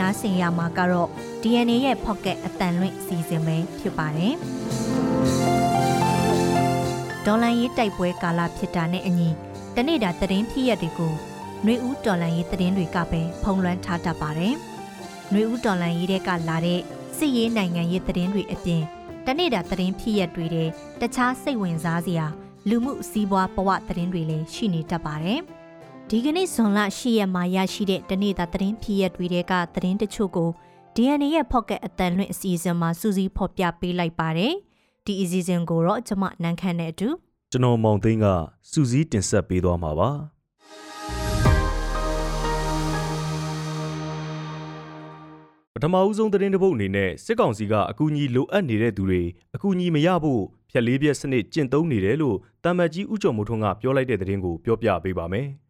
နားဆင်ရမှာကတော့ DNA ရဲ့ Pocket အတန်လွင့်စီစဉ်ပဲဖြစ်ပါတယ်။ဒေါ်လန်ရေးတိုက်ပွဲကာလဖြစ်တာနဲ့အညီတနေ့တာသတင်းဖြစ်ရက်တွေကိုနှွေဦးဒေါ်လန်ရေးသတင်းတွေကပဲဖုံးလွှမ်းထားတတ်ပါတယ်။နှွေဦးဒေါ်လန်ရေးတဲ့ကလာတဲ့စစ်ရေးနိုင်ငံရေးသတင်းတွေအပြင်တနေ့တာသတင်းဖြစ်ရက်တွေတဲ့တခြားစိတ်ဝင်စားစရာလူမှုစီးပွားဘဝသတင်းတွေလည်းရှိနေတတ်ပါတယ်။ ဒီကနေ့ဇွန်လ10ရက်မှာရရှိတဲ့တနေ့တာသတင်းဖြစ်ရက်တွေကသတင်းတချို့ကို DNA ရဲ့ Pocket အတန်လွင့်အစီအစဉ်မှာစူးစီးဖော်ပြပေးလိုက်ပါတယ်။ဒီအစီအစဉ်ကိုတော့ကျွန်မနန်းခမ်းနဲ့အတူကျွန်တော်မောင်သိန်းကစူးစီးတင်ဆက်ပေးသွားမှာပါ။ပထမဦးဆုံးသတင်းတစ်ပုဒ်အနေနဲ့စစ်ကောင်စီကအကူအညီလိုအပ်နေတဲ့သူတွေအကူအညီမရဖို့ဖြက်လေးပြက်စနစ်ကျင့်သုံးနေတယ်လို့တမ္မတ်ကြီးဦးကျော်မိုးထွန်းကပြောလိုက်တဲ့သတင်းကိုပြောပြပေးပါမယ်။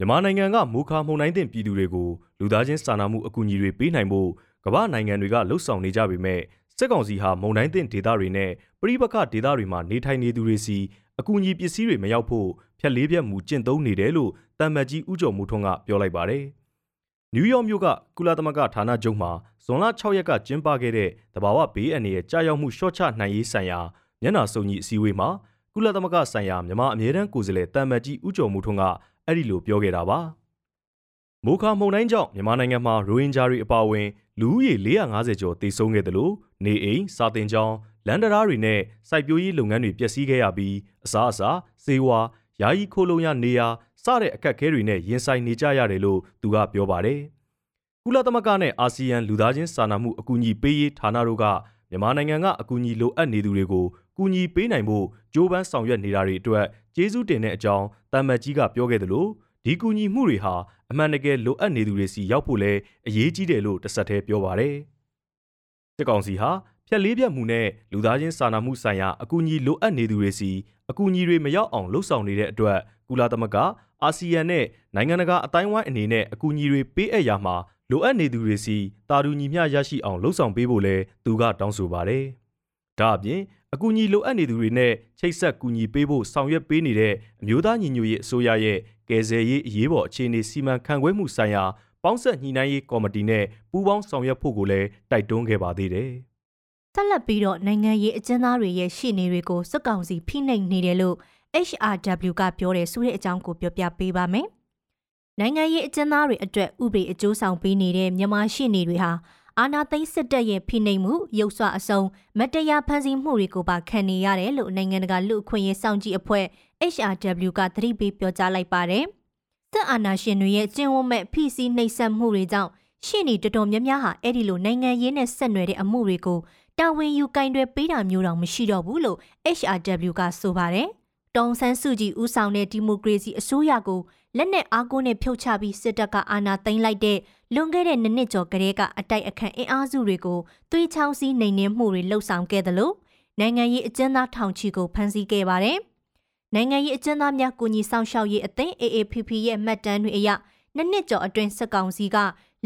မြန်မာနိုင်ငံကမူခါမှုန်တိုင်းတင်ပြည်သူတွေကိုလူသားချင်းစာနာမှုအကူအညီတွေပေးနိုင်ဖို့ကမ္ဘာနိုင်ငံတွေကလှုံ့ဆော်နေကြပေမဲ့စစ်ကောင်စီဟာမုန်တိုင်းတင်ဒေသတွေနဲ့ပြည်ပခဒေသတွေမှာနေထိုင်နေသူတွေစီအကူအညီပစ္စည်းတွေမရောက်ဖို့ဖြက်လေးပြက်မှုကျင့်သုံးနေတယ်လို့တမ္မတ်ကြီးဦးကျော်မိုးထွန်းကပြောလိုက်ပါတယ်။နယူးယောက်မြို့ကကုလသမဂ္ဂဌာနချုပ်မှာဇွန်လ6ရက်ကကျင်းပခဲ့တဲ့တဘာဝဘေးအန္တရာယ်ကြာရောက်မှုရှော့ချနိုင်ရေးဆိုင်ရာမျက်နှာစုံညီအစည်းအဝေးမှာကုလသမဂ္ဂဆိုင်ရာမြန်မာအမြဲတမ်းကိုယ်စားလှယ်တမ်မတ်ကြီးဦးကျော်မှုထွန်းက အဲ့ဒီလိုပြောခဲ့တာပါမိုခါမုန်တိုင်းကြောင့်မြန်မာနိုင်ငံမှာရိုဟင်ဂျာတွေအပါအဝင်လူဦးရေ450ကျော်သေဆုံးခဲ့တယ်လို့နေအိမ်စာတင်ကျောင်းလန်ဒရာတွေနဲ့စိုက်ပျိုးရေးလုပ်ငန်းတွေပျက်စီးခဲ့ရပြီးအစားအစာစေဝါယာယီခိုးလုံရနေရာစတဲ့အခက်အခဲတွေနဲ့ရင်ဆိုင်နေကြရတယ်လို့သူကပြောပါတယ်။ကုလသမဂ္ဂနဲ့အာဆီယံလူသားချင်းစာနာမှုအကူအညီပေးရေးဌာနတို့ကမြန်မာနိုင်ငံကအကူအညီလိုအပ်နေသူတွေကိုကူညီပေးနိုင်ဖို့ ကြိုးပမ်းဆောင်ရွက်နေတာတွေအတွက်ကျေးဇူးတင်တဲ့အကြောင်းတမ်မတ်ကြီးကပြောခဲ့တယ်လို့ဒီကူညီမှုတွေဟာအမှန်တကယ်လိုအပ်နေသူတွေစီရောက်ဖို့လဲအရေးကြီးတယ်လို့တဆက်တည်းပြောပါတယ်။စစ်ကောင်စီဟာဖြက်လေးပြတ်မှုနဲ့လူသားချင်းစာနာမှုဆိုင်ရာအကူအညီလိုအပ်နေသူတွေစီအကူအညီတွေမရောက်အောင်လှုံ့ဆော်နေတဲ့အတွက်ကုလသမဂ္ဂအာဆီယံနဲ့နိုင်ငံတကာအတိုင်းဝိုင်းအနေနဲ့အကူအညီတွေပေးအပ်ရမှာလိုအပ်နေသူတွေစီတာတူညီမျှရရှိအောင်လှုံ့ဆော်ပေးဖို့လဲသူကတောင်းဆိုပါတယ်။ဒါအပြင် အကူအညီလိုအပ်နေသူတွေနဲ့ချိတ်ဆက်ကူညီပေးဖို့ဆောင်ရွက်ပေးနေတဲ့အမျိုးသားညီညွတ်ရေးအစိုးရရဲ့ကယ်ဆယ်ရေးအရေးပေါ်အခြေအနေစီမံခန့်ခွဲမှုဆိုင်ရာပေါင်းဆက်ညှိနှိုင်းရေးကော်မတီနဲ့ပူးပေါင်းဆောင်ရွက်ဖို့ကိုလည်းတိုက်တွန်းခဲ့ပါသေးတယ်။ဆက်လက်ပြီးတော့နိုင်ငံရေးအကျဉ်းသားတွေရဲ့ရှေ့နေတွေကိုစက်ကောင်စီဖိနှိပ်နေတယ်လို့ HRW ကပြောတယ်ဆိုတဲ့အကြောင်းကိုပြောပြပေးပါမယ်။နိုင်ငံရေးအကျဉ်းသားတွေအတွက်ဥပဒေအကျိုးဆောင်ပေးနေတဲ့မြန်မာရှေ့နေတွေဟာ အာဏာသိမ်းစစ်တပ်ရဲ့ဖိနှိပ်မှုရုပ်စွအစုံမတရားဖန်ဆီးမှုတွေကိုပါခံနေရတယ်လို့နိုင်ငံတကာလူ့အခွင့်အရေးစောင့်ကြည့်အဖွဲ့ HRW ကသတိပေးပြောကြားလိုက်ပါတယ်။စစ်အာဏာရှင်တွေရဲ့ကျင့်ဝတ်မဲ့ဖိစီးနှိပ်စက်မှုတွေကြောင့်ရှေ့နေတော်တော်များများဟာအဲ့ဒီလိုနိုင်ငံရေးနဲ့ဆက်နွယ်တဲ့အမှုတွေကိုတာဝန်ယူကင်တွေပေးတာမျိုးတောင်မရှိတော့ဘူးလို့ HRW ကဆိုပါတယ်။ တောင်ဆန်းစုကြည်ဦးဆောင်တဲ့ဒီမိုကရေစီအစိုးရကိုလက်နက်အားကိုးနဲ့ဖြုတ်ချပြီးစစ်တပ်ကအာဏာသိမ်းလိုက်တဲ့လွန်ခဲ့တဲ့နှစ်နှစ်ကျော်ကလေးကအတိုက်အခံအင်အားစုတွေကိုသွေးချောင်းစည်းနှိမ်နင်းမှုတွေလှုပ်ဆောင်ခဲ့တယ်လို့နိုင်ငံရေးအကျဉ်းသားထောင်ချီကိုဖမ်းဆီးခဲ့ပါတယ်။နိုင်ငံရေးအကျဉ်းသားများကူညီဆောင်ရှောက်ရေးအသင်း AAPP ရဲ့မှတ်တမ်းတွေအရနှစ်နှစ်ကျော်အတွင်းစစ်ကောင်စီက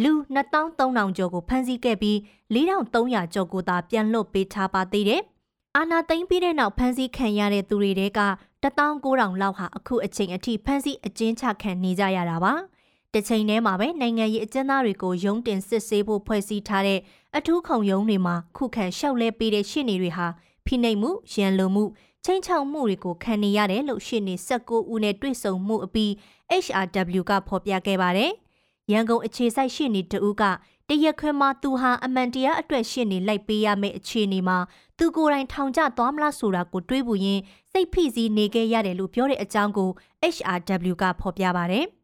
လူ2300ကျော်ကိုဖမ်းဆီးခဲ့ပြီး4300ကျော်ကိုသာပြန်လွတ်ပေးထားပါသေးတယ်။အာနာသိမ့်ပြီးတဲ့နောက်ဖမ်းဆီးခံရတဲ့သူတွေတဲက 19000လောက်ဟာအခုအချိန်အထိဖမ်းဆီးအကျဉ်းချခံနေကြရတာပါ။တစ်ချိန်တည်းမှာပဲနိုင်ငံရေးအကျဉ်းသားတွေကိုရုံးတင်စစ်ဆေးဖို့ဖွဲ့စည်းထားတဲ့အထူးခုံရုံးတွေမှာခုခံရှောက်လဲပေးတဲ့ရှင်းနေတွေဟာဖိနှိပ်မှုရန်လိုမှုချင်းချောက်မှုတွေကိုခံနေရတယ်လို့ရှင်းနေ19ဦးနဲ့တွေ့ဆုံမှုအပြီး HRW ကဖော်ပြခဲ့ပါတယ်။ရန်ကုန်အခြေစိုက်ရှင်းနေတဦးက တရက်ခွင်မှာသူဟာအမှန်တရားအတွက်ရှင်းနေလိုက်ပေးရမယ့်အခြေအနေမှာသူကိုယ်တိုင်ထောင်ကျသွားမလားဆိုတာကိုတွေးပူရင်းစိတ်ဖိစီးနေခဲ့ရတယ်လို့ပြောတဲ့အကြောင်းကို HRW ကဖော်ပြပါတယ်။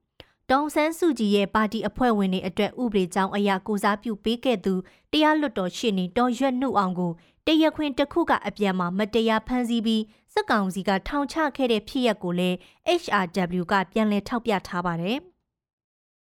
တောင်ဆန်းစုကြည်ရဲ့ပါတီအဖွဲ့ဝင်တွေအတွက်ဥပဒေကြောင်းအရာကိုစားပြုပေးခဲ့သူတရားလွတ်တော်ရှင်းနေတော်ရွက်နှုတ်အောင်ကိုတရခွင်တစ်ခုကအပြန်မှာမတရားဖမ်းဆီးပြီးစစ်ကောင်စီကထောင်ချခဲ့တဲ့ဖြစ်ရပ်ကိုလည်း HRW ကပြန်လည်ထောက်ပြထားပါတယ်။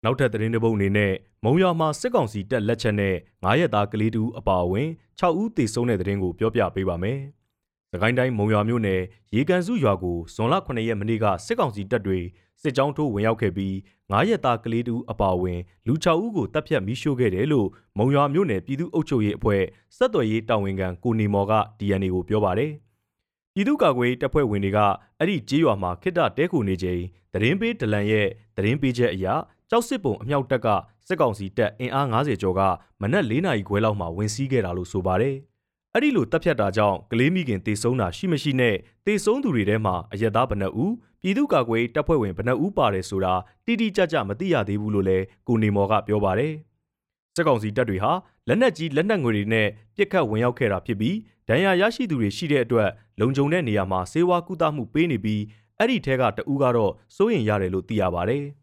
နောက်ထပ်သတင်းတစ်ပုဒ်အနေနဲ့မုံရွာမှာစစ်ကောင်စီတပ်လက်ချက်နဲ့9ရက်သားကလေးတူအပါအဝင်6ဦးသေဆုံးတဲ့သတင်းကိုပြောပြပေးပါမယ်။စကိုင်းတိုင်းမုံရွာမြို့နယ်ရေကန်စုရွာကိုဇွန်လ9ရက်မနေ့ကစစ်ကောင်စီတပ်တွေစစ်ကြောင်းထိုးဝင်ရောက်ခဲ့ပြီး9ရက်သားကလေးတူအပါအဝင်လူ6ဦးကိုတပ်ဖြတ်မိရှို့ခဲ့တယ်လို့မုံရွာမြို့နယ်ပြည်သူ့အုပ်ချုပ်ရေးအဖွဲ့စက်တော်ရေးတာဝန်ခံကိုနေမော်က DNA ကိုပြောပါတယ်။ပြည်သူ့ကာကွယ်တပ်ဖွဲ့ဝင်တွေကအဲ့ဒီကြေးရွာမှာခိတ္တတဲခုနေချိန်သတင်းပေးဒလန်ရဲ့သတင်းပေးချက်အရ ကြောက်စစ်ပုံအမြောက်တပ်ကစစ်ကောင်စီတပ်အင်အား90ကျော်ကမနက်၄နာရီခွဲလောက်မှဝင်စီးခဲ့တာလို့ဆိုပါတယ်။အဲ့ဒီလိုတပ်ဖြတ်တာကြောင့်ကလေးမိခင်တေဆုံးတာရှိမရှိနဲ့တေဆုံးသူတွေထဲမှာအရက်သားဘဏ္ဍဦးပြည်သူ့ကာကွယ်တပ်ဖွဲ့ဝင်ဘဏ္ဍဦးပါတယ်ဆိုတာတိတိကျကျမသိရသေးဘူးလို့လည်းကိုနေမော်ကပြောပါတယ်။စစ်ကောင်စီတပ်တွေဟာလက်နက်ကြီးလက်နက်ငွေတွေနဲ့ပြစ်ခတ်ဝင်ရောက်ခဲ့တာဖြစ်ပြီးဒဏ်ရာရရှိသူတွေရှိတဲ့အတွက်လုံခြုံတဲ့နေရာမှာစေဝါကုသမှုပေးနေပြီးအဲ့ဒီထဲကတဦးကတော့စိုးရင်ရတယ်လို့သိရပါတယ်။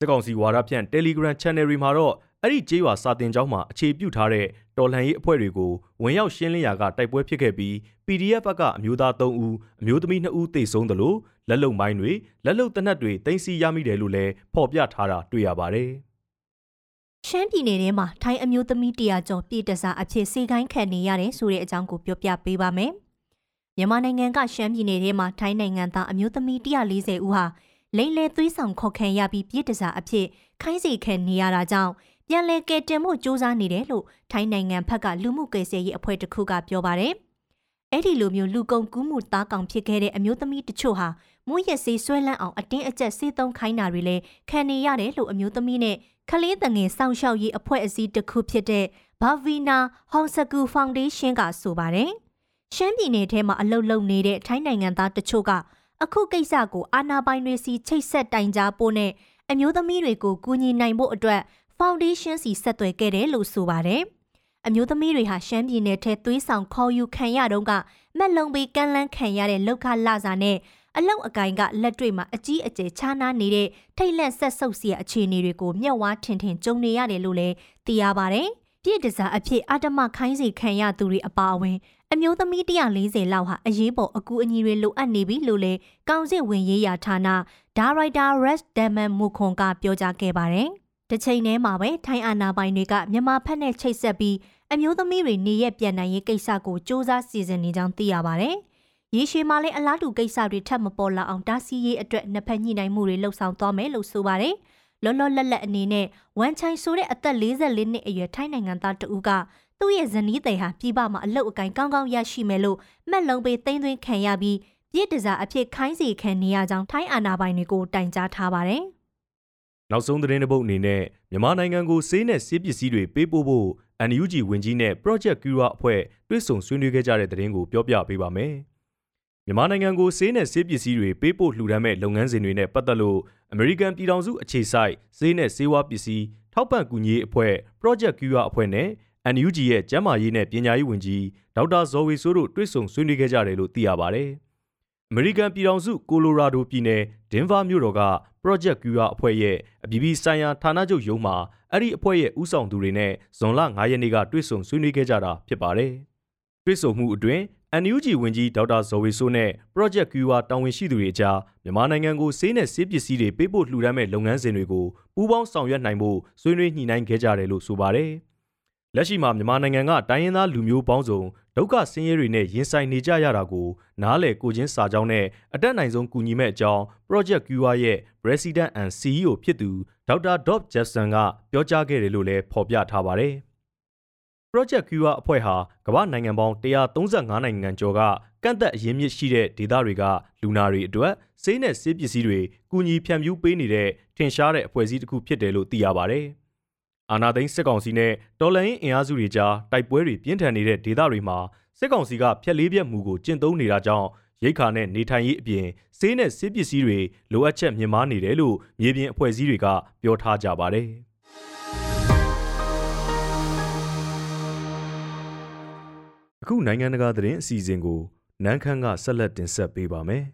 စစ်ကောင်စီဝါဒဖြန့် Telegram Channel တွေမှာတော့အဲ့ဒီကျေးရွာစာတင်ကျောင်းမှာအခြေပြုထားတဲ့တော်လှန်ရေးအဖွဲ့တွေကိုဝင်ရောက်ရှင်းလင်းရာကတိုက်ပွဲဖြစ်ခဲ့ပြီး PDF ဘက်ကအမျိုးသား3ဦးအမျိုးသမီး2ဦးသေဆုံးတယ်လို့လက်လုံမိုင်းတွေလက်လုံတနက်တွေတင်စီရမိတယ်လို့လည်းဖော်ပြထားတာတွေ့ရပါတယ်။ရှမ်းပြည်နယ်ထဲမှာထိုင်းအမျိုးသမီးတရာကျော်ပြည်တစားအဖြစ်စေခိုင်းခံနေရတယ်ဆိုတဲ့အကြောင်းကိုပြောပြပေးပါမယ်။မြန်မာနိုင်ငံကရှမ်းပြည်နယ်ထဲမှာထိုင်းနိုင်ငံသားအမျိုးသမီး140ဦးဟာ လိမ့်လဲသွေးဆောင်ခေါ်ခံရပြီးပြည်တစားအဖြစ်ခိုင်းစေခံနေရတာကြောင့်ပြန်လည်ကယ်တင်မှုစ조사နေတယ်လို့ထိုင်းနိုင်ငံဘက်ကလူမှုကွယ်ဆယ်ရေးအဖွဲ့တစ်ခုကပြောပါတယ်။အဲ့ဒီလိုမျိုးလူကုန်ကူးမှုတားကောင်ဖြစ်ခဲ့တဲ့အမျိုးသမီးတချို့ဟာမွေးရစေးဆွဲလန်းအောင်အတင်းအကျပ်စေးသုံးခိုင်းတာတွေလည်းခံနေရတယ်လို့အမျိုးသမီးနဲ့ခလေးတငယ်စောင့်ရှောက်ရေးအဖွဲ့အစည်းတစ်ခုဖြစ်တဲ့ဘာဗီနာဟောင်စကူဖောင်ဒေးရှင်းကဆိုပါတယ်။ရှမ်းပြည်နယ်ထဲမှာအလုပ်လုပ်နေတဲ့ထိုင်းနိုင်ငံသားတချို့က အခုကိစ္စကိုအာနာပိုင်တွေစီချိတ်ဆက်တိုင်ကြားဖို့နဲ့အမျိုးသမီးတွေကိုကူညီနိုင်ဖို့အတွက်ဖောင်ဒေးရှင်းစီဆက်သွယ်ခဲ့တယ်လို့ဆိုပါတယ်။အမျိုးသမီးတွေဟာရှမ်းပြည်နယ်ထဲသွေးဆောင်ခေါ်ယူခံရတော့ကမက်လုံးပေးကမ်းလန်းခံရတဲ့လောက်ခလာစာနဲ့အလောက်အကင်ကလက်တွေ့မှာအကြီးအကျယ်ခြားနားနေတဲ့ထိတ်လန့်ဆက်ဆုပ်စရာအခြေအနေတွေကိုမျက်ဝါးထင်ထင်ကြုံနေရတယ်လို့လည်းသိရပါတယ်။ ပြည့်တစားအဖြစ်အာတမခိုင်းစီခံရသူတွေအပါအဝင်အမျိုးသမီး140လောက်ဟာအရေးပေါ်အကူအညီတွေလိုအပ်နေပြီလို့လည်းကောင်းစစ်ဝင်ရေးရာဌာနဒါရိုက်တာ Rest Damon မူခွန်ကပြောကြားခဲ့ပါတယ်။တစ်ချိန်တည်းမှာပဲထိုင်းအာဏာပိုင်တွေကမြန်မာဖက်နဲ့ချိတ်ဆက်ပြီးအမျိုးသမီးတွေနေရက်ပြန်နိုင်ရေးကိစ္စကိုစ조사စီစဉ်နေကြောင်းသိရပါတယ်။ရေရှည်မှာလည်းအလားတူကိစ္စတွေထပ်မပေါ်လာအောင်တားဆီးရေးအတွက်နှစ်ဖက်ညှိနှိုင်းမှုတွေလှုပ်ဆောင်သွားမယ်လို့ဆိုပါတယ်။ လောလောလတ်လတ်အနေနဲ့ဝန်ချိုင်ဆိုတဲ့အသက်44နှစ်အရွယ်ထိုင်းနိုင်ငံသားတဦးကသူ့ရဲ့ဇနီးတဲ့ဟာပြည်ပမှာအလုတ်အကင်ကောင်းကောင်းရရှိမယ်လို့မှတ်လုံးပေးသိမ်းသွင်းခံရပြီးပြစ်ဒဇာအဖြစ်ခိုင်းစီခံနေရကြောင်းထိုင်းအာဏာပိုင်တွေကိုတိုင်ကြားထားပါတယ်။နောက်ဆုံးသတင်းတစ်ပုဒ်အနေနဲ့မြန်မာနိုင်ငံကိုစေးနဲ့စေးပစ္စည်းတွေပေးပို့ဖို့ NUG ဝင်ကြီးနဲ့ Project Cura အဖွဲ့တွဲဆုံဆွေးနွေးခဲ့ကြတဲ့သတင်းကိုပြောပြပေးပါမယ်။ မြန်မာနိုင်ငံကိုဆေးနဲ့ဆေးပစ္စည်းတွေပေးပို့လှူဒါန်းမဲ့လုပ်ငန်းစဉ်တွေနဲ့ပတ်သက်လို့အမေရိကန်ပြည်ထောင်စုအခြေစိုက်ဆေးနဲ့ဆေးဝါးပစ္စည်းထောက်ပံ့ကူညီရေးအဖွဲ့ Project Cure အဖွဲ့နဲ့ NUG ရဲ့ကျန်းမာရေးနဲ့ပညာရေးဝန်ကြီးဒေါက်တာဇော်ဝေဆိုးတို့တွေ့ဆုံဆွေးနွေးခဲ့ကြတယ်လို့သိရပါဗျ။အမေရိကန်ပြည်ထောင်စုကိုလိုရာဒိုပြည်နယ်ဒင်ဗာမြို့တော်က Project Cure အဖွဲ့ရဲ့အပြည်ပြည်ဆိုင်ရာဌာနချုပ်ရုံးမှာအဲ့ဒီအဖွဲ့ရဲ့ဥဆောင်သူတွေနဲ့ဇွန်လ9ရက်နေ့ကတွေ့ဆုံဆွေးနွေးခဲ့ကြတာဖြစ်ပါတယ်။တွေ့ဆုံမှုအတွင်း NUG ဝန်ကြီးဒေါက်တာဇော်ဝေဆိုးနဲ့ Project QR တာဝန်ရှိသူတွေအကြားမြန်မာနိုင်ငံကိုဆေးနဲ့ဆေးပစ္စည်းတွေပေးပို့လှူဒါန်းမဲ့လုပ်ငန်းစဉ်တွေကိုပူးပေါင်းဆောင်ရွက်နိုင်ဖို့ဆွေးနွေးညှိနှိုင်းခဲ့ကြတယ်လို့ဆိုပါတယ်။လက်ရှိမှာမြန်မာနိုင်ငံကတိုင်းရင်းသားလူမျိုးပေါင်းစုံဒုက္ခဆင်းရဲတွေနဲ့ရင်ဆိုင်နေကြရတာကိုနားလည်ကိုချင်းစာကြောင်းနဲ့အတက်နိုင်ဆုံးကူညီမဲ့အကြောင်း Project QR ရဲ့ President and CEO ဖြစ်သူဒေါက်တာ Dob Jackson ကပြောကြားခဲ့တယ်လို့လည်းဖော်ပြထားပါတယ်။ Project QR အဖွဲ့ဟာကမ္ဘာနိုင်ငံပေါင်း135နိုင်ငံကျော်ကကန့်သက်အရင်းမြစ်ရှိတဲ့ဒေသတွေကလူနာတွေအတွက်ဆေးနဲ့ဆေးပစ္စည်းတွေကူညီဖြန့်ဖြူးပေးနေတဲ့ထင်ရှားတဲ့အဖွဲ့အစည်းတစ်ခုဖြစ်တယ်လို့သိရပါဗျ။အာနာသိန်းစစ်ကောင်စီနဲ့တော်လှန်ရေးအင်အားစုတွေကြားတိုက်ပွဲတွေပြင်းထန်နေတဲ့ဒေသတွေမှာစစ်ကောင်စီကဖျက်လေးပြက်မှုကိုကျင့်သုံးနေတာကြောင့်ရိတ်ခါနဲ့နေထိုင်ရေးအပြင်ဆေးနဲ့ဆေးပစ္စည်းတွေလိုအပ်ချက်မြင့်မားနေတယ်လို့မြေပြင်အဖွဲ့အစည်းတွေကပြောထားကြပါတယ်။ အခုနိုင်ငံတကာသတင်းအစီအစဉ်ကိုနန်းခမ်းကဆက်လက်တင်ဆက်ပေးပါမယ်။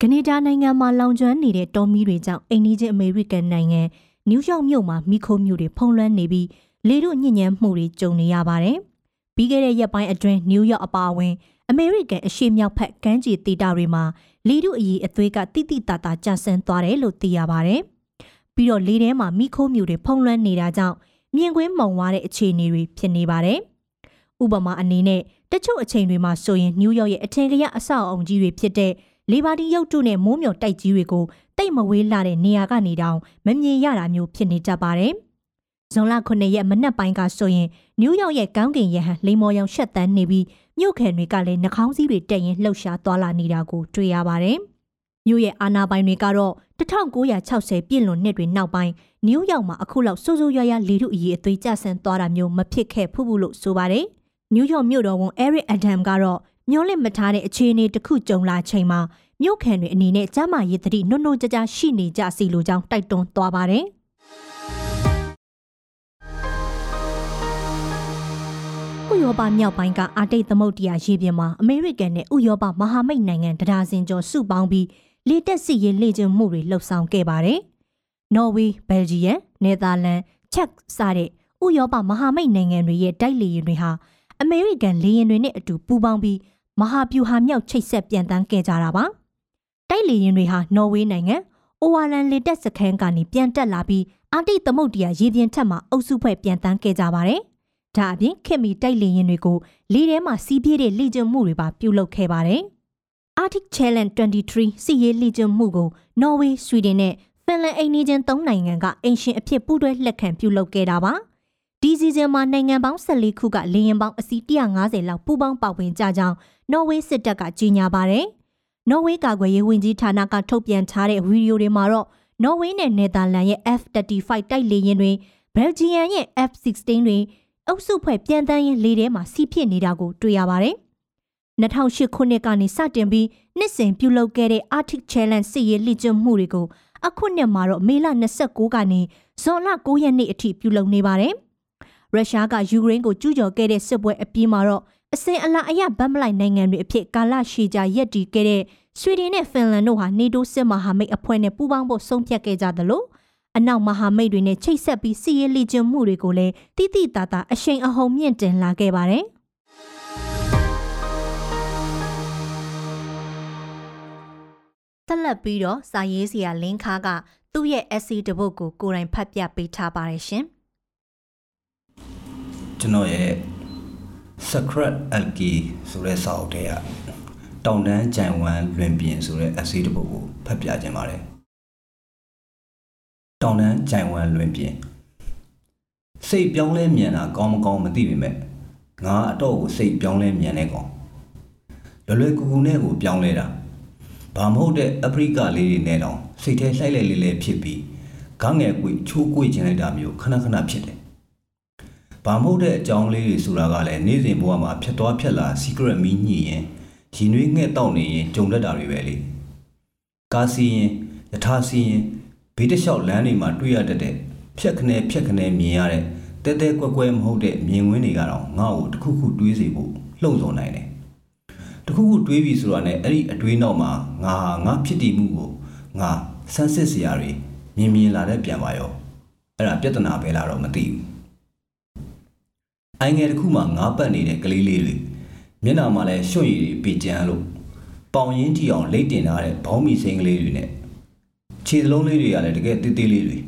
ကနေဒါနိုင်ငံမှာလောင်ကျွမ်းနေတဲ့တောမီးတွေကြောင့်အိန္ဒိချင်းအမေရိကန်နိုင်ငံနယူးယောက်မြို့မှာမိခိုးမြို့တွေဖုံးလွှမ်းနေပြီးလေတို့ညဉ့်ညမ်းမှုတွေကြုံနေရပါတယ်။ပြီးခဲ့တဲ့ရက်ပိုင်းအတွင်းနယူးယောက်အပါအဝင်အမေရိကန်အရှေ့မြောက်ဘက်ကမ်းခြေဒေသတွေမှာလေတို့အရေးအသွေးကတိတိတတာကျဆင်းသွားတယ်လို့သိရပါတယ်။ ပြီးတော့လေထဲမှာမိခိုးမြူတွေဖုံးလွှမ်းနေတာကြောင့်မြင်ကွင်းမုံသွားတဲ့အခြေအနေတွေဖြစ်နေပါတယ်။ဥပမာအနေနဲ့တချို့အချိန်တွေမှာဆိုရင်နယူးယောက်ရဲ့အထင်ကရအဆောက်အုံကြီးတွေဖြစ်တဲ့လေဘာတီရုပ်တုနဲ့မိုးမျောတိုက်ကြီးတွေကိုတိတ်မဝေးလာတဲ့နေရာကနေတောင်မမြင်ရတာမျိုးဖြစ်နေကြပါတယ်ဇွန်လ9ရက်မနက်ပိုင်းကဆိုရင်နယူးယောက်ရဲ့ကောင်းကင်ရဟန်လိမ္မော်ရောင်ရှက်တန်းနေပြီးမြို့ခံတွေကလည်းနှာခေါင်းစည်းတွေတက်ရင်လှုပ်ရှားသွားလာနေတာကိုတွေ့ရပါတယ်။မြို့ရဲ့အာဏာပိုင်တွေကတော့ 1960ပြည့်လွန်နှစ်တွေနောက်ပိုင်းနယူးယောက်မှာအခုလောက်စိုးစိုးရွားရွားလေထုအရေးအသွေးကျဆင်းသွားတာမျိုးမဖြစ်ခဲ့ဘူးဘူးလို့ဆိုပါတယ်။နယူးယောက်မြို့တော်ဝန် Eric Adam ကတော့မျောလင့်မထားတဲ့အခြေအနေတစ်ခုကြုံလာချိန်မှာမြို့ခံတွေအနေနဲ့ကျမရေးသတိနှုတ်နှုတ်ကြကြရှိနေကြစီလိုကြောင်းတိုက်တွန်းသွားပါတယ်။ဥရောပမြောက်ပိုင်းကအာတိတ်သမုဒ္ဒရာရေပြင်မှာအမေရိကန်နဲ့ဥရောပမဟာမိတ်နိုင်ငံတဒါဇင်ကျော်စုပေါင်းပြီး လေတက်စစ်ရေးလေ့ကျင့်မှုတွေလှုပ်ဆောင်ခဲ့ပါတယ်။နော်ဝေး၊ဘယ်လ်ဂျီယံ၊နယ်သာလန်၊ချက်စတဲ့ဥရောပမဟာမိတ်နိုင်ငံတွေရဲ့တိုက်လေယာဉ်တွေဟာအမေရိကန်လေယာဉ်တွေနဲ့အတူပူးပေါင်းပြီးမဟာဗျူဟာမြောက်ချိတ်ဆက်ပြန်တန်းခဲ့ကြတာပါ။တိုက်လေယာဉ်တွေဟာနော်ဝေးနိုင်ငံအိုဝါလန်လေတက်စခန်းကနေပြန်တက်လာပြီးအာတိတ်သမုဒ္ဒရာရေပြင်ထက်မှအုပ်စုဖွဲ့ပြန်တန်းခဲ့ကြပါတယ်။ဒါအပြင်ခင်မီတိုက်လေယာဉ်တွေကိုလေထဲမှာစီးပြေးတဲ့လေ့ကျင့်မှုတွေပါပြုလုပ်ခဲ့ပါတယ်။ Arctic Challenge 23စီရေးလေ့ကျင့်မှုကိုနော်ဝေး၊ဆွီဒင်နဲ့ဖင်လန်အိမ်နီးချင်း၃နိုင်ငံကအင်ရှင်အဖြစ်ပူးတွဲလက်ခံပြုလုပ်ခဲ့တာပါ။ဒီစီဇန်မှာနိုင်ငံပေါင်း14ခုကလေယာဉ်ပေါင်းအစီး150လောက်ပူးပေါင်းပါဝင်ကြကြောင်းနော်ဝေးစစ်တပ်ကကြေညာပါတယ်။နော်ဝေးကာကွယ်ရေးဝန်ကြီးဌာနကထုတ်ပြန်ထားတဲ့ဗီဒီယိုတွေမှာတော့နော်ဝေးနဲ့နယ်သာလန်ရဲ့ F35 တိုက်လေယာဉ်တွေဘယ်လ်ဂျီယံရဲ့ F16 တွေအုပ်စုဖွဲ့ပြန်တန်းရင်လေထဲမှာစီးဖြစ်နေတာကိုတွေ့ရပါတယ်။ 2008ခုနှစ်ကနေစတင်ပြီးနှစ်စဉ်ပြုလုပ်ခဲ့တဲ့ Arctic Challenge စစ်ရေးလေ့ကျင့်မှုတွေကိုအခုနှစ်မှာတော့မေလ29ကနေဇွန်လ9ရက်နေ့အထိပြုလုပ်နေပါတယ်။ရုရှားကယူကရိန်းကိုကျူးကျော်ခဲ့တဲ့စစ်ပွဲအပြီးမှာတော့အစင်အလာအရဗတ်မလိုက်နိုင်ငံတွေအဖြစ်ကာလရှည်ကြာရက်တည်ခဲ့တဲ့ဆွီဒင်နဲ့ဖင်လန်တို့ဟာနေတိုးစစ်မဟာမိတ်အဖွဲ့နဲ့ပူးပေါင်းဖို့ဆုံးဖြတ်ခဲ့ကြသလိုအနောက်မဟာမိတ်တွေနဲ့ချိတ်ဆက်ပြီးစီးရဲလေ့ကျင့်မှုတွေကိုလည်းတိတိတသာအရှိန်အဟုန်မြင့်တင်လာခဲ့ပါတယ်။ ဆက်လက်ပြီးတော့စာရေးစရာလင်းခါကသူ့ရဲ့ essay တစ်ပုဒ်ကိုကိုယ်တိုင်ဖတ်ပြပေးထားပါတယ်ရှင်ကျွန်တော်ရဲ့ Secret Alki ဆိုတဲ့စာအုပ်ထဲကတောင်တန်းကြံဝမ်းလွင်ပြင်ဆိုတဲ့ essay တစ်ပုဒ်ကိုဖတ်ပြခြင်းပါတယ်တောင်တန်းကြံဝမ်းလွင်ပြင်စိတ်ပြောင်းလဲမြန်တာကောင်းမကောင်းမသိပေမဲ့ငါအတော့ကိုစိတ်ပြောင်းလဲမြန်နေကောင်လွယ်လွယ်ကူကူနဲ့ကိုပြောင်းလဲတာ ဘာမဟုတ်တဲ့အဖရိကလေးတွေနဲ့တောင်စိတ်ထဲလှိုက်လိုက်လေးလေးဖြစ်ပြီးခေါင်းငယ်ကွေချိုးကွေ့ခြင်းလိုက်တာမျိုးခဏခဏဖြစ်တယ်ဘာမဟုတ်တဲ့အကြောင်းလေးတွေဆိုတာကလည်းနေ့စဉ်ဘဝမှာဖြတ်သွားဖြတ်လာ secret မီးညှိရင်ရင်နွေးငှဲ့တောက်နေရင်ကြုံတတ်တာတွေပဲလေကားစီရင်ယထာစီရင်ဘေးတစ်လျှောက်လမ်းတွေမှာတွေ့ရတတ်တဲ့ဖြက်ခနဲဖြက်ခနဲမြင်ရတဲ့တဲတဲကွက်ကွဲမဟုတ်တဲ့မြင်ကွင်းတွေကတော့ငါ့ကိုတစ်ခုခုတွေးစေဖို့လှုံ့ဆော်နိုင်တယ် တခုခုတွေးပြီဆိုတာနဲ့အဲ့ဒီအတွေးနောက်မှာငါငါဖြစ်တည်မှုကိုငါဆန်းစစ်စရာတွေမြင်မြင်လာတဲ့ပြန်ပါရောအဲ့ဒါပြဿနာပဲလားတော့မသိဘူးအိုင်ငယ်တစ်ခုမှငါးပတ်နေတဲ့ကလေးလေးတွေမျက်နှာမှာလည်းရွှွန့်ရည်တွေပေကြမ်းလို့ပေါင်ရင်းတီအောင်လိတ်တင်ထားတဲ့ဘောင်းမီစိမ်းကလေးတွေနဲ့ခြေစလုံးလေးတွေကလည်းတကယ်တေးသေးလေးတွေ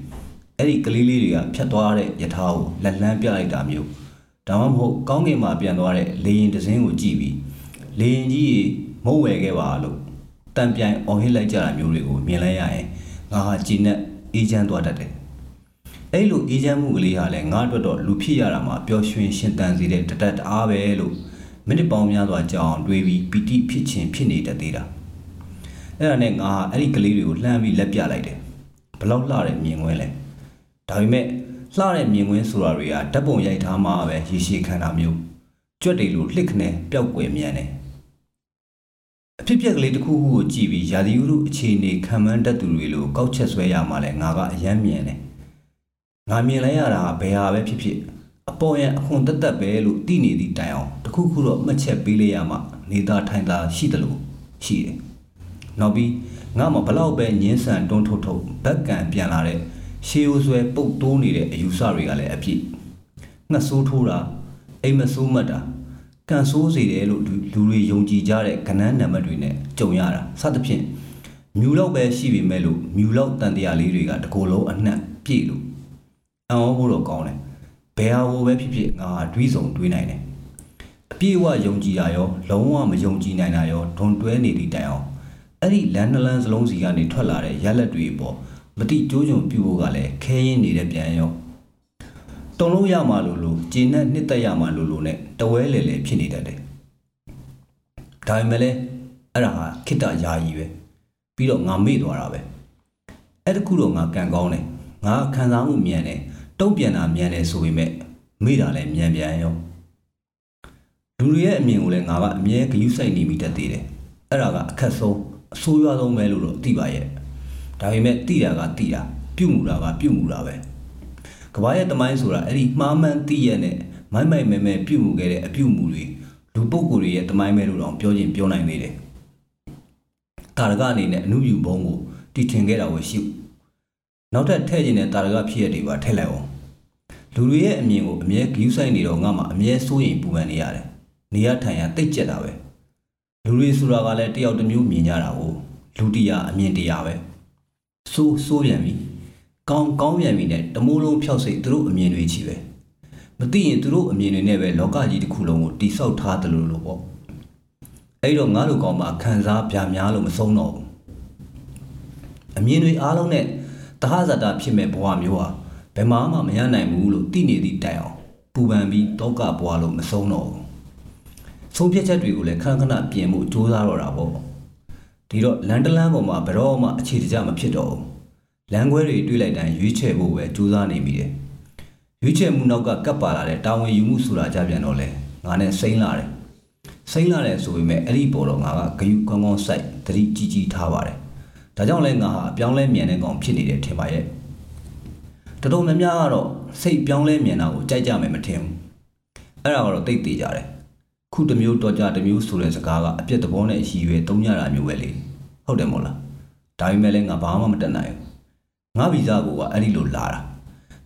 အဲ့ဒီကလေးလေးတွေကဖြတ်သွားတဲ့ယထာကိုလက်လန်းပြလိုက်တာမျိုးဒါမှမဟုတ်ကောင်းကင်မှာပြန်သွားတဲ့လေရင်တစင်းကိုကြည့်ပြီး လေရင်ကြီးရေမုံဝယ်ခဲ့ပါလို့တန်ပြိုင်အော်ဟစ်လိုက်ကြတာမျိုးတွေကိုမြင်လိုက်ရရင်ငါဟာကြည်နဲ့အေးချမ်းသွားတတ်တယ်အဲ့လိုအေးချမ်းမှုကလေးဟာလည်းငါအတွက်တော့လူဖြစ်ရတာမှာပျော်ရွှင်ရှင်သန်စေတဲ့တတတ်အားပဲလို့မိနစ်ပေါင်းများစွာကြာအောင်တွေးပြီးပီတိဖြစ်ခြင်းဖြစ်နေတတ်သေးတာအဲ့ဒါနဲ့ငါဟာအဲ့ဒီကလေးတွေကိုလှမ်းပြီးလက်ပြလိုက်တယ်ဘလောက်လှတဲ့မြင်ကွင်းလဲဒါပေမဲ့လှတဲ့မြင်ကွင်းဆိုတာတွေကဓာတ်ပုံရိုက်ထားမှပဲရေရှည်ခံတာမျိုးကြွက်တွေလိုလှစ်ခနဲပျောက်ကွယ်မြန်တယ် အဖြစ်ပြက်ကလေးတစ်ခုခုကိုကြည့်ပြီးရာသီဥတုအခြေအနေခံမှန်းတတ်သူတွေလိုကောက်ချက်ဆွဲရမှလဲငါကအယမ်းမြင်တယ်ငါမြင်လိုက်ရတာဘယ်ဟာပဲဖြစ်ဖြစ်အပေါ်ရန်အခွန်တက်တက်ပဲလို့သိနေသည့်တိုင်အောင်တခုခုတော့မှတ်ချက်ပေးလိုက်ရမှနေသားထိုင်သားရှိတယ်လို့ရှိတယ်။နောက်ပြီးငါမှဘလောက်ပဲညင်းဆန်တွန်းထုတ်ထုတ်ဘက်ကံပြန်လာတဲ့ရှေးရိုးဆွဲပုတ်တိုးနေတဲ့အယူဆတွေကလည်းအပြည့်ငှက်ဆိုးထိုးတာအိမ်မဆိုးမှတ်တာ ကန်ဆိုးစေတယ်လို့လူတွေယုံကြည်ကြတဲ့ကနန်းနံပါတ်တွေနဲ့ကြုံရတာစသဖြင့်မြူလောက်ပဲရှိပေမဲ့လို့မြူလောက်တန်တရားလေးတွေကတကိုယ်လုံးအနှံ့ပြည့်လို့အံ့ဩဖို့တော့ကောင်းတယ်ဘယ်ဟာကိုပဲဖြစ်ဖြစ်ငါတွေးစုံတွေးနိုင်တယ်အပြည့်အဝယုံကြည်တာရောလုံးဝမယုံကြည်နိုင်တာရောဒွန်တွဲနေသည့်တိုင်အောင်အဲ့ဒီလန်နလန်စလုံးစီကနေထွက်လာတဲ့ရက်လက်တွေပေါ့မတိကျိုးကြုံပြဖို့ကလည်းခဲရင်နေတဲ့ပြန်ရော တုံလို့ရမှာလို့လို့ဂျင်းနဲ့နှစ်သက်ရမှာလို့လို့နဲ့တဝဲလေလေဖြစ်နေတတ်တယ်ဒါပေမဲ့လည်းအဲ့ဒါဟာခိတ္တယာယီပဲပြီးတော့ငါမေ့သွားတာပဲအဲ့တခုတော့ငါကန်ကောင်းတယ်ငါခံစားမှုမြန်တယ်တုံ့ပြန်တာမြန်တယ်ဆိုပေမဲ့မေ့တာလည်းမြန်ပြန်ရောလူတွေရဲ့အမြင်ကိုလည်းငါကအမြဲဂရုစိုက်နေမိတတ်သေးတယ်အဲ့ဒါကအခက်ဆုံးအဆိုးရွားဆုံးပဲလို့တော့သိပါရဲ့ဒါပေမဲ့သိတာကသိတာပြုတ်မှုတာကပြုတ်မှုတာပဲ ကဘာရဲ့တမိုင်းဆိုတာအဲ့ဒီမှားမှန်သိရတဲ့မိုက်မိုက်မဲမဲပြုတ်မှုခဲ့တဲ့အပြုတ်မှုတွေလူပုဂ္ဂိုလ်တွေရဲ့တမိုင်းပဲလို့တော့ပြောချင်းပြောနိုင်သေးတယ်တာရကအနေနဲ့အမှုယူဘုံကိုတည်ထင်ခဲ့တာကိုရှိနောက်ထပ်ထည့်ခြင်းတဲ့တာရကဖြစ်ရတွေပါထည့်လိုက်အောင်လူတွေရဲ့အမြင်ကိုအမြဲဂရုစိုက်နေတော့ငါမှအမြဲစိုးရိမ်ပူပန်နေရတယ်နေရထိုင်ရတိတ်ကြက်တာပဲလူတွေဆိုတာကလည်းတယောက်တစ်မျိုးမြင်ကြတာကိုလူတရားအမြင်တရားပဲစိုးစိုးပြန်ပြီ ကောင်းကောင်းပြန်ပြီနဲ့တမိုးလုံးဖြောက်စိတ်သူတို့အမြင်တွေချီပဲမသိရင်သူတို့အမြင်တွေနဲ့ပဲလောကကြီးတစ်ခုလုံးကိုတိဆောက်ထားတယ်လို့လို့ပေါ့အဲ့တော့ငါတို့ကောင်မှခံစားပြများလို့မဆုံးတော့ဘူးအမြင်တွေအားလုံးနဲ့တဟဇာတာဖြစ်မဲ့ဘဝမျိုးဟာဘယ်မှမှမရနိုင်ဘူးလို့သိနေသည့်တိုင်အောင်ပူပန်ပြီးတောကဘဝလို့မဆုံးတော့ဘူးဆုံးဖြတ်ချက်တွေကိုလည်းခဏခဏပြင်မှုစူးစမ်းတော့တာပေါ့ဒီတော့လန်တလန်းပေါ်မှာဘယ်တော့မှအခြေတကျမဖြစ်တော့ဘူး လမ်းခွဲတွေတွေးလိုက်တိုင်းရွေးချယ်ဖို့ပဲစူးစမ်းနေမိတယ်ရွေးချယ်မှုနောက်ကကပ်ပါလာတဲ့တာဝန်ယူမှုဆိုတာကြပြန်တော့လေငါနဲ့စိမ့်လာတယ်စိမ့်လာတယ်ဆိုပေမဲ့အဲ့ဒီပေါ်တော့ငါကဂယုကောင်းကောင်းစိုက်သတိကြီးကြီးထားပါတယ်ဒါကြောင့်လဲငါဟာအပြောင်းလဲမြန်တဲ့ကောင်ဖြစ်နေတယ်ထင်ပါရဲ့တော်တော်များများကတော့စိတ်ပြောင်းလဲမြန်တာကိုကြိုက်ကြမယ်မထင်ဘူးအဲ့ဒါကတော့တိတ်သေးကြတယ်ခုတစ်မျိုးတော်ကြတစ်မျိုးဆိုတဲ့စကားကအပြစ်သဘောနဲ့အရှိရွယ်သုံးရတာမျိုးပဲလေဟုတ်တယ်မို့လားဒါပေမဲ့လည်းငါဘာမှမတက်နိုင်ဘူး ငါဗီဇကိုကအဲ့ဒီလိုလာတာ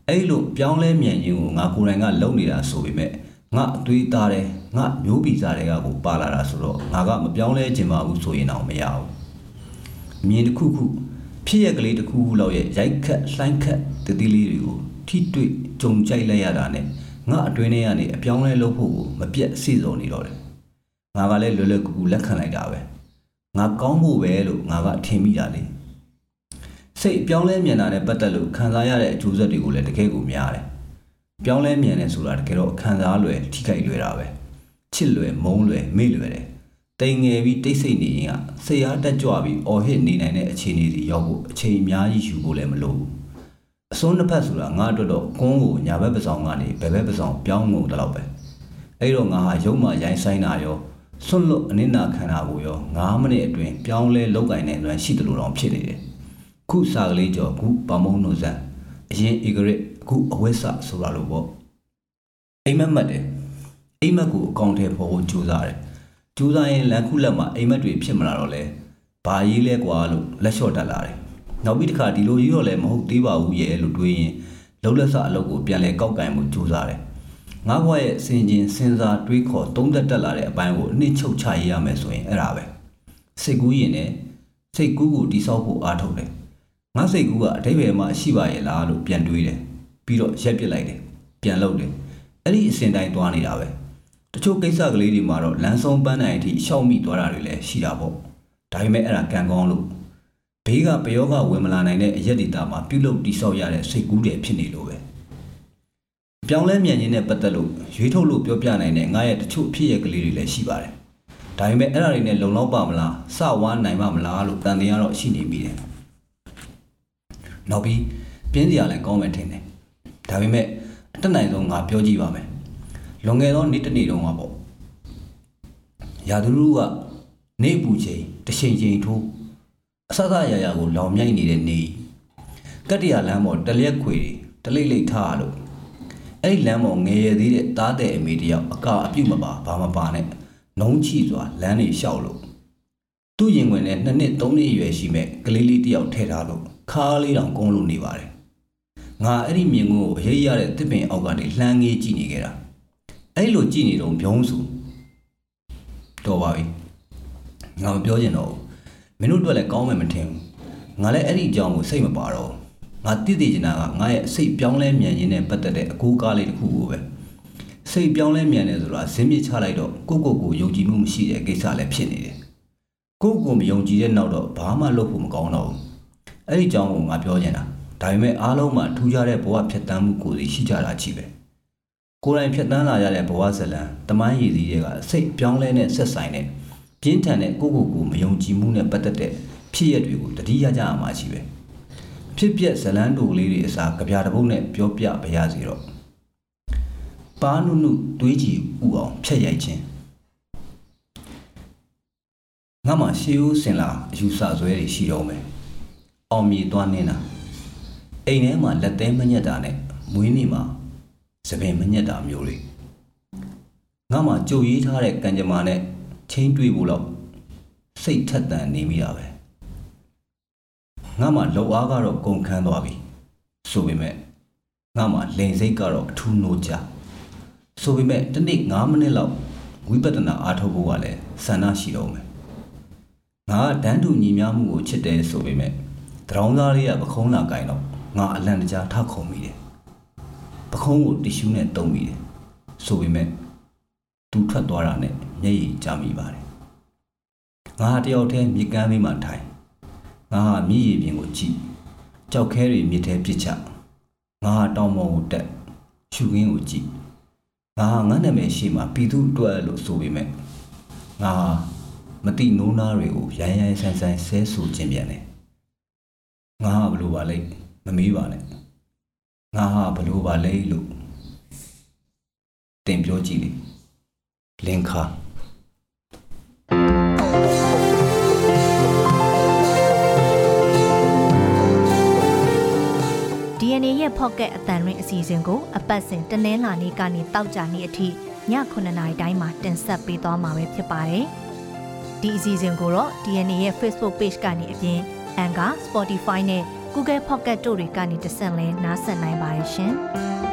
အဲ့ဒီလိုပြောင်းလဲမြန်ခြင်းကိုငါကိုယ်တိုင်ကလုပ်နေတာဆိုပေမဲ့ငါအသွေးသားတယ်ငါမျိုးဗီဇတွေကကိုပါလာတာဆိုတော့ငါကမပြောင်းလဲခြင်းပါဘူးဆိုရင်တော့မရဘူးမြင်တစ်ခုခုဖြစ်ရကလေးတစ်ခုခုလောက်ရဲ့ရိုက်ခတ်လှိုင်းခတ်တတိလေးတွေကိုထိတွေ့ကြုံကြိုက်လိုက်ရတာနဲ့ငါအတွင်းထဲကနေအပြောင်းလဲလုပ်ဖို့ကိုမပြတ်စီစုံနေတော့တယ်ငါကလည်းလွယ်လွယ်ကူကူလက်ခံလိုက်တာပဲငါကောင်းဖို့ပဲလို့ငါကထင်မိတာလေ စိတ်ပြောင်းလဲမြန်တာနဲ့ပတ်သက်လို့ခံစားရတဲ့အကျိုးဆက်တွေကိုလည်းတကယ်ကိုများတယ်ပြောင်းလဲမြန်တယ်ဆိုတာတကယ်တော့ခံစားလွယ်ထိခိုက်လွယ်တာပဲချစ်လွယ်မုန်းလွယ်မေ့လွယ်တယ်တိမ်ငယ်ပြီးတိတ်ဆိတ်နေရင်ကစိတ်အားတက်ကြွပြီးအော်ဟစ်နေနိုင်တဲ့အခြေအနေစီရောက်ဖို့အချိန်အများကြီးယူဖို့လည်းမလိုဘူးအစွန်းတစ်ဖက်ဆိုတာငါအတွက်တော့ကွန်းကိုညာဘက်ပစောင်းကနေဘယ်ဘက်ပစောင်းပြောင်းငုံတော့ပဲအဲ့တော့ငါဟာရုံမှရိုင်းဆိုင်တာရောဆွတ်လွတ်အနစ်နာခံတာကိုရော9မိနစ်အတွင်းပြောင်းလဲလောက်ကင်တဲ့လွမ်းရှိတယ်လို့တော့ဖြစ်နေတယ် ခုစာကလေးကျော်ခုပမုံနုဇန်အရင်ဧကရစ်အခုအဝိဆဆိုတာလို့ပေါ့အိမ်မက်မက်တယ်အိမ်မက်ကိုအကောင့်ထဲပေါ်ဖို့ကြိုးစားတယ်ကြိုးစားရင်လန်ခုလက်မှာအိမ်မက်တွေဖြစ်မလာတော့လဲဘာရေးလဲကွာလို့လက်လျှော့တက်လာတယ်နောက်ပြီးတစ်ခါဒီလိုကြီးတော့လည်းမဟုတ်သေးပါဘူးရဲ့လို့တွေးရင်လုံးလက်စအလုပ်ကိုပြန်လဲကောက်ကင်မှုကြိုးစားတယ်ငါဘွားရဲ့စင်ကျင်စဉ်းစားတွေးခေါ်သုံးသက်တက်လာတဲ့အပိုင်းကိုအနှစ်ချုပ်ချရေးရမယ်ဆိုရင်အဲ့ဒါပဲစိတ်ကူးရင်လည်းစိတ်ကူးကိုတိဆောက်ဖို့အားထုတ်တယ် ငါစိတ်ကူးကအတိတ်ဘယ်မှာရှိပါရဲ့လားလို့ပြန်တွေးတယ်ပြီးတော့ရက်ပစ်လိုက်တယ်ပြန်လုပ်တယ်အဲ့ဒီအစဉ်တိုင်းသွားနေတာပဲတချို့ကိစ္စကလေးတွေမှာတော့လမ်းဆုံးပန်းနိုင်အထိရှောက်မိသွားတာတွေလည်းရှိတာပေါ့ဒါပေမဲ့အဲ့ဒါကံကောင်းလို့ဘေးကပယောဂဝင်မလာနိုင်တဲ့အရက်ဒေတာမှာပြုလုပ်တိဆောက်ရတဲ့စိတ်ကူးတယ်ဖြစ်နေလို့ပဲပြောင်းလဲမြန်ခြင်းနဲ့ပတ်သက်လို့ရွေးထုတ်လို့ပြောပြနိုင်တဲ့ငါရဲ့တချို့ဖြစ်ရကလေးတွေလည်းရှိပါတယ်ဒါပေမဲ့အဲ့ဒါတွေနဲ့လုံလောက်ပါမလားစဝါနိုင်ပါမလားလို့တန်တရားတော့ရှိနေပြီတယ် နောက်ပြီးပြင်းစရာလည်းကောင်းမယ်ထင်တယ်ဒါပေမဲ့အတက်နိုင်ဆုံးငါပြောကြည့်ပါမယ်လွန်ခဲ့သောနေ့တစ်နေ့တုန်းကပေါ့ရာသူလူကနေပူချိန်တချိန်ချိန်ထိုးအဆအဆရရကိုလောင်မြိုက်နေတဲ့နေကတ္တရာလမ်းပေါ်တလျက်ခွေတလိမ့်လိမ့်ထားလို့အဲ့ဒီလမ်းပေါ်ငယ်ရသေးတဲ့တားတဲ့အမေတယောက်အကအပြုတ်မပါဘာမပါနဲ့နှုံးချစွာလမ်းတွေလျှောက်လို့သူ့ရင်ဝင်နဲ့နှစ်နှစ်သုံးနှစ်အရွယ်ရှိမဲ့ကလေးလေးတယောက်ထဲထားလို့ ခါးလေးတောင်ကုန်းလို့နေပါတယ်ငါအဲ့ဒီမြင်ကိုအရေးရတဲ့တစ်ပင်အောက်ကနေလှမ်းငေးကြည့်နေခဲ့တာအဲ့လိုကြည့်နေတော့ဘုံစုတော်ပါပြီငါမပြောချင်တော့ဘူးမင်းတို့အတွက်လည်းကောင်းမယ်မထင်ဘူးငါလည်းအဲ့ဒီအကြောင်းကိုစိတ်မပါတော့ငါတည်တည်ချင်တာကငါရဲ့စိတ်ပြောင်းလဲမြန်ခြင်းနဲ့ပတ်သက်တဲ့အကူကားလေးတစ်ခုကိုပဲစိတ်ပြောင်းလဲမြန်တယ်ဆိုတာဇင်းမြစ်ချလိုက်တော့ကိုကိုကိုယုံကြည်မှုမရှိတဲ့ကိစ္စလည်းဖြစ်နေတယ်ကိုကိုမယုံကြည်တဲ့နောက်တော့ဘာမှလုပ်ဖို့မကောင်းတော့ဘူး အဲ့ဒီအကြောင်းကိုငါပြောချင်တာဒါပေမဲ့အားလုံးမှာထူးခြားတဲ့ဘဝဖြတ်တန်းမှုကိုယ်စီရှိကြတာကြီးပဲကိုယ်တိုင်ဖြတ်တန်းလာရတဲ့ဘဝဇလံတမိုင်းရည်စည်းတွေကစိတ်ပြောင်းလဲနဲ့ဆက်ဆိုင်တဲ့ပြင်းထန်တဲ့ကိုယ့်ကိုယ်ကိုမယုံကြည်မှုနဲ့ပတ်သက်တဲ့ဖြစ်ရပ်တွေကိုတတိယကြရမှာရှိပဲဖြစ်ပျက်ဇလန်းတူလေးတွေအစားကြပြတပုတ်နဲ့ပြောပြပါရစီတော့ပါနုနုတွေးကြည့်ဥအောင်ဖြတ်ရိုက်ခြင်းငါမှရှေးဦးစင်လာအယူဆဆွဲတွေရှိတော့မယ် အောင်မြေသွားနေတာအိမ်ထဲမှာလက်သေးမညက်တာနဲ့မွေးနေ့မှာသပင်မညက်တာမျိုးတွေငါမှကြိုရေးထားတဲ့ကံကြမ္မာနဲ့ချင်းတွေးဖို့တော့စိတ်ထက်သန်နေမိတာပဲငါမှလောက်အားကတော့ကုန်ခန်းသွားပြီဆိုပေမဲ့ငါမှလိန်စိတ်ကတော့အထူးနိုးကြဆိုပေမဲ့တစ်နေ့9မိနစ်လောက်ဝိပဿနာအားထုတ်ဖို့ကလည်းဆန္ဒရှိတော့မယ်ငါကဒန်းတူညီများမှုကိုချစ်တယ်ဆိုပေမဲ့ တရောင်းသားလေးကပခုံးလာကင်တော့ငါအလန့်တကြားထခုံမိတယ်ပခုံးကိုတီရှူးနဲ့တုံးမိတယ်ဆိုပေမဲ့သူထွက်သွားတာနဲ့မျက်ရည်ကျမိပါတယ်ငါတယောက်တည်းမြေကမ်းဘေးမှာထိုင်ငါဟာမြည်ရည်ပြင်ကိုကြည့်ကြောက်ခဲတွေမြစ်ထဲပစ်ချငါဟာတောင်ပေါ်ကိုတက်ရှုခင်းကိုကြည့်ငါဟာငါနာမည်ရှိမှပြည်သူအတွက်လို့ဆိုပေမဲ့ငါဟာမတိနိုးနာတွေကိုရိုင်းရိုင်းဆိုင်ဆိုင်ဆဲဆူခြင်းပြန်တယ် ငါဟာဘလို့ပါလိမ့်မမေးပါနဲ့ငါဟာဘလို့ပါလဲလို့တင်ပြောကြည့်လေလင်ခါ DNA ရဲ့ Pocket အတန်ရင်းအစီအစဉ်ကိုအပတ်စဉ်တနင်္လာနေ့ကနေတောက်ကြနေ့အထိည9:00နာရီတိုင်းမှာတင်ဆက်ပေးသွားမှာပဲဖြစ်ပါတယ်။ဒီအစီအစဉ်ကိုတော့ DNA ရဲ့ Facebook Page ကနေအပြင် Anchor, Spotify နဲ့ Google Pocket တို့တွေကနေတဆင့်လဲနားဆင်နိုင်ပါတယ်ရှင်။